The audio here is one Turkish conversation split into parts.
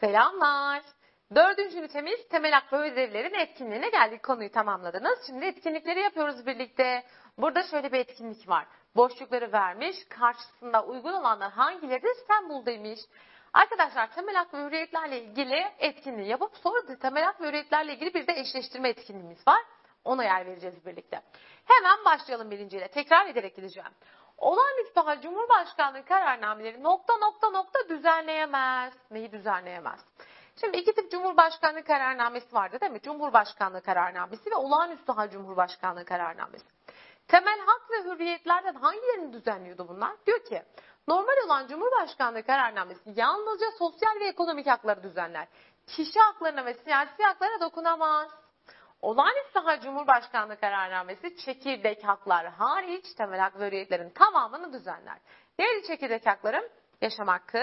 Selamlar. Dördüncü ünitemiz temel hak ve ödevlerin etkinliğine geldik. Konuyu tamamladınız. Şimdi etkinlikleri yapıyoruz birlikte. Burada şöyle bir etkinlik var. Boşlukları vermiş. Karşısında uygun olanlar hangileri de sen bul demiş. Arkadaşlar temel hak ve hürriyetlerle ilgili etkinliği yapıp sonra da temel hak ve hürriyetlerle ilgili bir de eşleştirme etkinliğimiz var. Ona yer vereceğiz birlikte. Hemen başlayalım birinciyle. Tekrar ederek gideceğim. Olağanüstü hal Cumhurbaşkanlığı kararnameleri nokta nokta nokta düzenleyemez. Neyi düzenleyemez? Şimdi iki tip Cumhurbaşkanlığı kararnamesi vardı değil mi? Cumhurbaşkanlığı kararnamesi ve olağanüstü hal Cumhurbaşkanlığı kararnamesi. Temel hak ve hürriyetlerden hangilerini düzenliyordu bunlar? Diyor ki normal olan Cumhurbaşkanlığı kararnamesi yalnızca sosyal ve ekonomik hakları düzenler. Kişi haklarına ve siyasi haklara dokunamaz. Olağanüstü hal Cumhurbaşkanlığı kararnamesi çekirdek haklar hariç temel hak ve tamamını düzenler. Neydi çekirdek haklarım? Yaşam hakkı,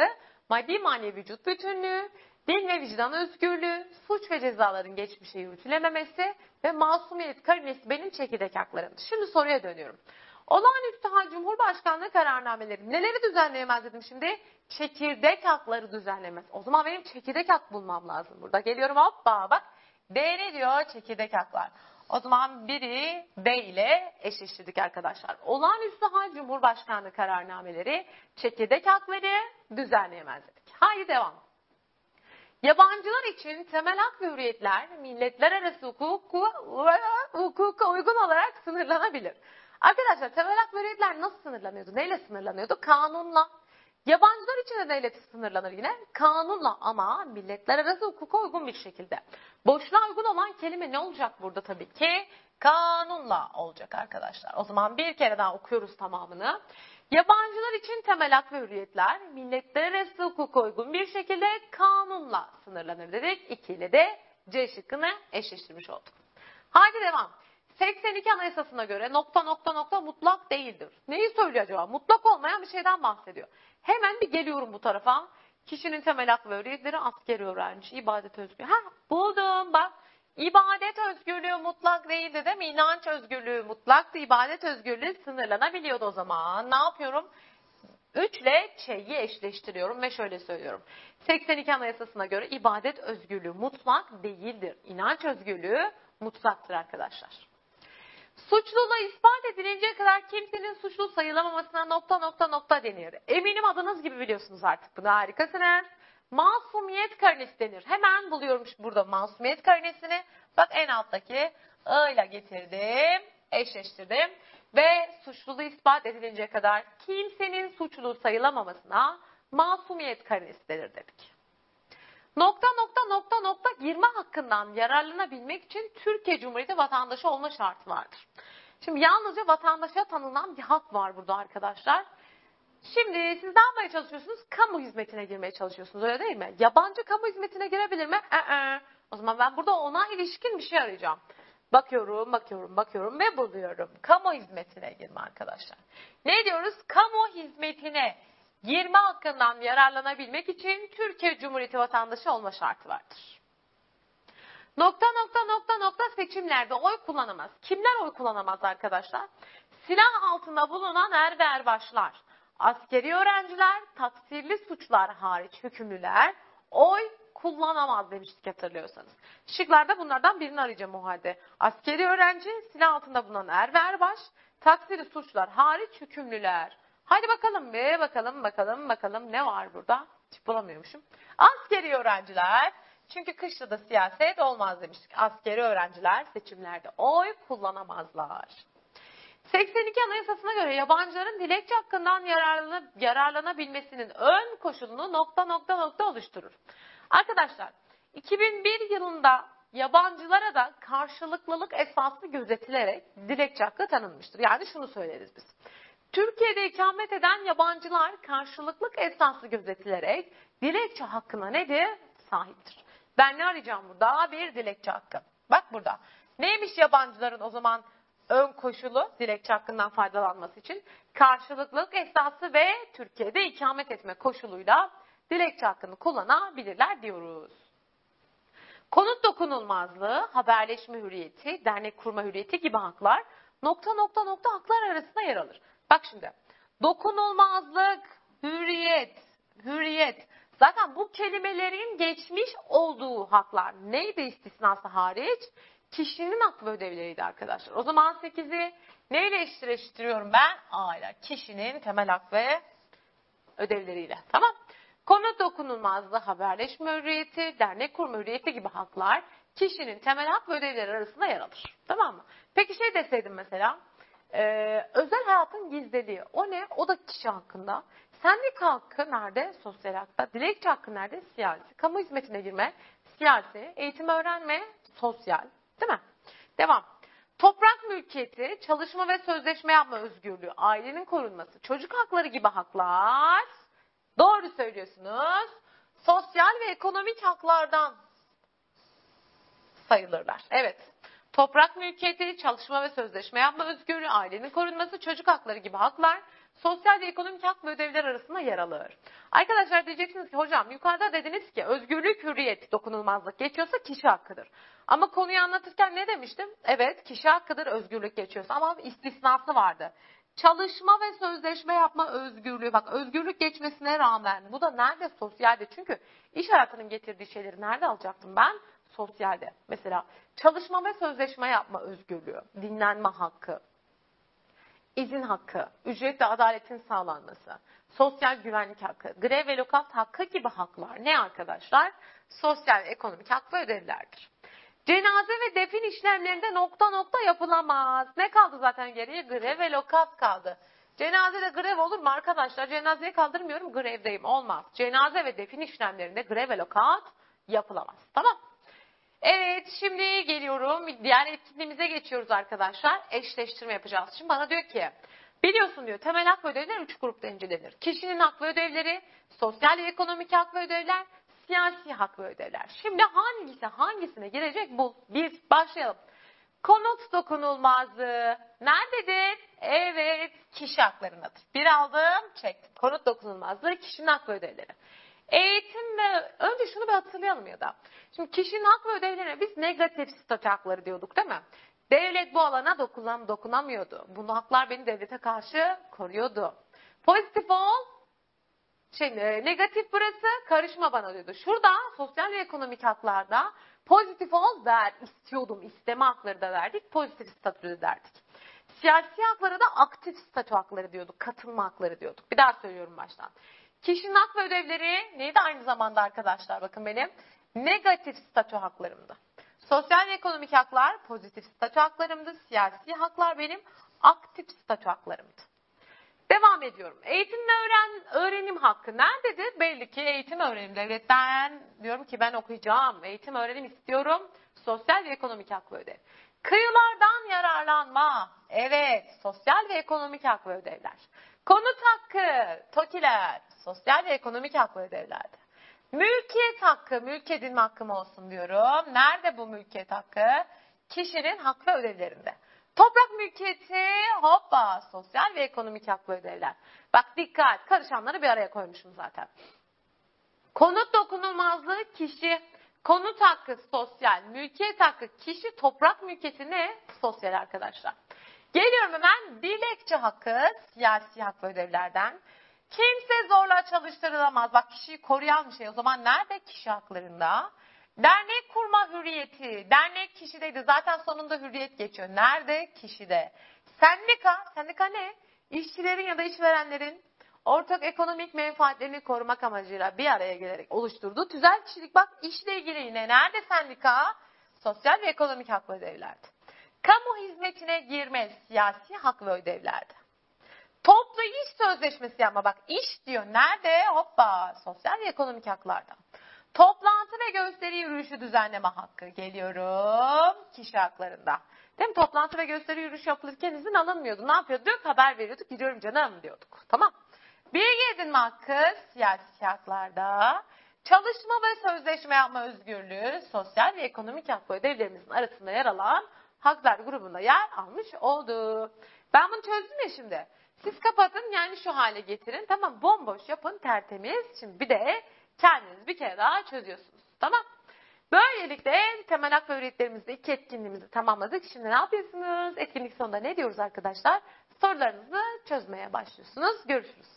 maddi manevi vücut bütünlüğü, din ve vicdan özgürlüğü, suç ve cezaların geçmişe yürütülememesi ve masumiyet karinesi benim çekirdek haklarım. Şimdi soruya dönüyorum. Olağanüstü hal Cumhurbaşkanlığı kararnameleri neleri düzenleyemez dedim şimdi? Çekirdek hakları düzenlemez. O zaman benim çekirdek hak bulmam lazım burada. Geliyorum hoppa bak. D ne diyor? Çekirdek haklar. O zaman biri B ile eşleştirdik arkadaşlar. Olağanüstü hal Cumhurbaşkanlığı kararnameleri çekirdek hakları düzenleyemez dedik. Haydi devam. Yabancılar için temel hak ve hürriyetler milletler arası hukuku, hukuka uygun olarak sınırlanabilir. Arkadaşlar temel hak ve hürriyetler nasıl sınırlanıyordu? Neyle sınırlanıyordu? Kanunla. Yabancılar için de neyle sınırlanır yine? Kanunla ama milletler arası hukuka uygun bir şekilde. Boşluğa uygun olan kelime ne olacak burada tabii ki? Kanunla olacak arkadaşlar. O zaman bir kere daha okuyoruz tamamını. Yabancılar için temel hak ve hürriyetler milletler arası hukuka uygun bir şekilde kanunla sınırlanır dedik. 2 ile de C şıkkını eşleştirmiş olduk. Haydi devam. 82 Anayasası'na göre nokta nokta nokta mutlak değildir. Neyi söylüyor acaba? Mutlak olmayan bir şeyden bahsediyor. Hemen bir geliyorum bu tarafa. Kişinin temel hak ve hürriyetleri askeri öğrenci, ibadet özgürlüğü. Ha buldum bak. İbadet özgürlüğü mutlak değildi değil mi? İnanç özgürlüğü mutlaktı. İbadet özgürlüğü sınırlanabiliyordu o zaman. Ne yapıyorum? 3 ile Ç'yi eşleştiriyorum ve şöyle söylüyorum. 82 Anayasası'na göre ibadet özgürlüğü mutlak değildir. İnanç özgürlüğü mutlaktır arkadaşlar. Suçluluğu ispat edilinceye kadar kimsenin suçlu sayılamamasına nokta nokta nokta denir. Eminim adınız gibi biliyorsunuz artık bunu harikasınız. Masumiyet karinesi denir. Hemen buluyorum burada masumiyet karinesini. Bak en alttaki I ile getirdim, eşleştirdim. Ve suçluluğu ispat edilinceye kadar kimsenin suçlu sayılamamasına masumiyet karinesi denir dedik. Nokta nokta nokta nokta girme hakkından yararlanabilmek için Türkiye Cumhuriyeti vatandaşı olma şartı vardır. Şimdi yalnızca vatandaşa tanınan bir hak var burada arkadaşlar. Şimdi siz ne yapmaya çalışıyorsunuz? Kamu hizmetine girmeye çalışıyorsunuz öyle değil mi? Yabancı kamu hizmetine girebilir mi? Ee, o zaman ben burada ona ilişkin bir şey arayacağım. Bakıyorum, bakıyorum, bakıyorum ve buluyorum. Kamu hizmetine girme arkadaşlar. Ne diyoruz? Kamu hizmetine girme hakkından yararlanabilmek için Türkiye Cumhuriyeti vatandaşı olma şartı vardır. Nokta nokta nokta nokta seçimlerde oy kullanamaz. Kimler oy kullanamaz arkadaşlar? Silah altında bulunan er ve erbaşlar, askeri öğrenciler, taksirli suçlar hariç hükümlüler oy kullanamaz demiştik hatırlıyorsanız. Şıklarda bunlardan birini arayacağım o halde. Askeri öğrenci, silah altında bulunan er ve erbaş, taksirli suçlar hariç hükümlüler. Haydi bakalım bir bakalım bakalım bakalım ne var burada? Hiç bulamıyormuşum. Askeri öğrenciler. Çünkü kışta da siyaset olmaz demiştik. Askeri öğrenciler seçimlerde oy kullanamazlar. 82 Anayasası'na göre yabancıların dilekçe hakkından yararlanabilmesinin ön koşulunu nokta nokta nokta oluşturur. Arkadaşlar 2001 yılında yabancılara da karşılıklılık esaslı gözetilerek dilekçe hakkı tanınmıştır. Yani şunu söyleriz biz. Türkiye'de ikamet eden yabancılar karşılıklık esaslı gözetilerek dilekçe hakkına nedir? Sahiptir. Ben ne arayacağım burada? Bir dilekçe hakkı. Bak burada. Neymiş yabancıların o zaman ön koşulu dilekçe hakkından faydalanması için? Karşılıklılık esası ve Türkiye'de ikamet etme koşuluyla dilekçe hakkını kullanabilirler diyoruz. Konut dokunulmazlığı, haberleşme hürriyeti, dernek kurma hürriyeti gibi haklar nokta nokta nokta haklar arasında yer alır. Bak şimdi dokunulmazlık, hürriyet, hürriyet Zaten bu kelimelerin geçmiş olduğu haklar neydi istisnası hariç? Kişinin hak ve ödevleriydi arkadaşlar. O zaman 8'i neyle eşleştiriyorum ben? A ile. Kişinin temel hak ve ödevleriyle. Tamam. Konu dokunulmazlığı, haberleşme hürriyeti, dernek kurma hürriyeti gibi haklar kişinin temel hak ve ödevleri arasında yer alır. Tamam mı? Peki şey deseydim mesela, e, özel hayatın gizliliği. O ne? O da kişi hakkında. Sendika hakkı nerede? Sosyal hakta. Dilekçe hakkı nerede? Siyasi. Kamu hizmetine girme, siyasi. Eğitim öğrenme, sosyal. Değil mi? Devam. Toprak mülkiyeti, çalışma ve sözleşme yapma özgürlüğü, ailenin korunması, çocuk hakları gibi haklar. Doğru söylüyorsunuz. Sosyal ve ekonomik haklardan sayılırlar. Evet. Toprak mülkiyeti, çalışma ve sözleşme yapma özgürlüğü, ailenin korunması, çocuk hakları gibi haklar sosyal ve ekonomik hak ve ödevler arasında yer alır. Arkadaşlar diyeceksiniz ki hocam yukarıda dediniz ki özgürlük, hürriyet, dokunulmazlık geçiyorsa kişi hakkıdır. Ama konuyu anlatırken ne demiştim? Evet kişi hakkıdır özgürlük geçiyorsa ama istisnası vardı. Çalışma ve sözleşme yapma özgürlüğü. Bak özgürlük geçmesine rağmen bu da nerede? Sosyalde. Çünkü iş hayatının getirdiği şeyleri nerede alacaktım ben? Sosyalde. Mesela çalışma ve sözleşme yapma özgürlüğü, dinlenme hakkı, izin hakkı, ücret ve adaletin sağlanması, sosyal güvenlik hakkı, grev ve lokalt hakkı gibi haklar ne arkadaşlar? Sosyal ve ekonomik hak ve ödevlerdir. Cenaze ve defin işlemlerinde nokta nokta yapılamaz. Ne kaldı zaten geriye? Grev ve lokat kaldı. Cenazede grev olur mu arkadaşlar? Cenazeyi kaldırmıyorum grevdeyim. Olmaz. Cenaze ve defin işlemlerinde grev ve lokat yapılamaz. Tamam. Evet şimdi geliyorum. Diğer etkinliğimize geçiyoruz arkadaşlar. Eşleştirme yapacağız. Şimdi bana diyor ki biliyorsun diyor temel hak ve ödevler üç grupta incelenir. Kişinin hak ve ödevleri, sosyal ve ekonomik hak ve ödevler, siyasi hak ve ödevler. Şimdi hangisi hangisine girecek bu? Bir başlayalım. Konut dokunulmazlığı nerededir? Evet, kişi haklarındadır. Bir aldım, çektim. Konut dokunulmazlığı kişinin hak ve ödevleri. Eğitim ve önce şunu bir hatırlayalım ya da. Şimdi kişinin hak ve ödevlerine biz negatif statü hakları diyorduk değil mi? Devlet bu alana dokunam, dokunamıyordu. Bu haklar beni devlete karşı koruyordu. Pozitif ol, şey, e, negatif burası karışma bana diyordu. Şurada sosyal ve ekonomik haklarda pozitif ol ver istiyordum isteme hakları da verdik pozitif statü derdik. Siyasi haklara da aktif statü hakları diyorduk katılma hakları diyorduk. Bir daha söylüyorum baştan. Kişinin hak ve ödevleri neydi aynı zamanda arkadaşlar bakın benim negatif statü haklarımdı. Sosyal ve ekonomik haklar pozitif statü haklarımdı. Siyasi haklar benim aktif statü haklarımdı. Devam ediyorum. Eğitim ve öğren, öğrenim hakkı nerededir? Belli ki eğitim öğrenim. Devletten diyorum ki ben okuyacağım. Eğitim öğrenim istiyorum. Sosyal ve ekonomik hak ve ödev. Kıyılardan yararlanma. Evet. Sosyal ve ekonomik hak ve ödevler. Konut hakkı. TOKİ'ler. Sosyal ve ekonomik hak ve ödevlerde. Mülkiyet hakkı. Mülk edinme hakkım olsun diyorum. Nerede bu mülkiyet hakkı? Kişinin hak ve ödevlerinde. Toprak mülkiyeti hoppa sosyal ve ekonomik hak ve ödevler. Bak dikkat karışanları bir araya koymuşum zaten. Konut dokunulmazlığı kişi, konut hakkı sosyal, mülkiyet hakkı kişi, toprak mülkiyeti ne? Sosyal arkadaşlar. Geliyorum hemen dilekçe hakkı siyasi hak ve ödevlerden. Kimse zorla çalıştırılamaz. Bak kişiyi koruyan bir şey. O zaman nerede kişi haklarında? Dernek kurma hürriyeti. Dernek kişideydi. Zaten sonunda hürriyet geçiyor. Nerede? Kişide. Sendika. Sendika ne? İşçilerin ya da işverenlerin ortak ekonomik menfaatlerini korumak amacıyla bir araya gelerek oluşturduğu tüzel kişilik. Bak işle ilgili yine nerede sendika? Sosyal ve ekonomik hak ve ödevlerde. Kamu hizmetine girme siyasi hak ve ödevlerde. Toplu iş sözleşmesi yapma. Bak iş diyor. Nerede? Hoppa. Sosyal ve ekonomik haklarda. Toplantı ve gösteri yürüyüşü düzenleme hakkı. Geliyorum kişi haklarında. Değil mi? Toplantı ve gösteri yürüyüşü yapılırken izin alınmıyordu. Ne yapıyorduk? Haber veriyorduk. Gidiyorum canım diyorduk. Tamam. Bilgi edinme hakkı siyasi haklarda. Çalışma ve sözleşme yapma özgürlüğü sosyal ve ekonomik hak ve ödevlerimizin arasında yer alan haklar grubunda yer almış oldu. Ben bunu çözdüm ya şimdi. Siz kapatın yani şu hale getirin. Tamam bomboş yapın tertemiz. Şimdi bir de kendiniz bir kere daha çözüyorsunuz. Tamam. Böylelikle temel hak ve iki etkinliğimizi tamamladık. Şimdi ne yapıyorsunuz? Etkinlik sonunda ne diyoruz arkadaşlar? Sorularınızı çözmeye başlıyorsunuz. Görüşürüz.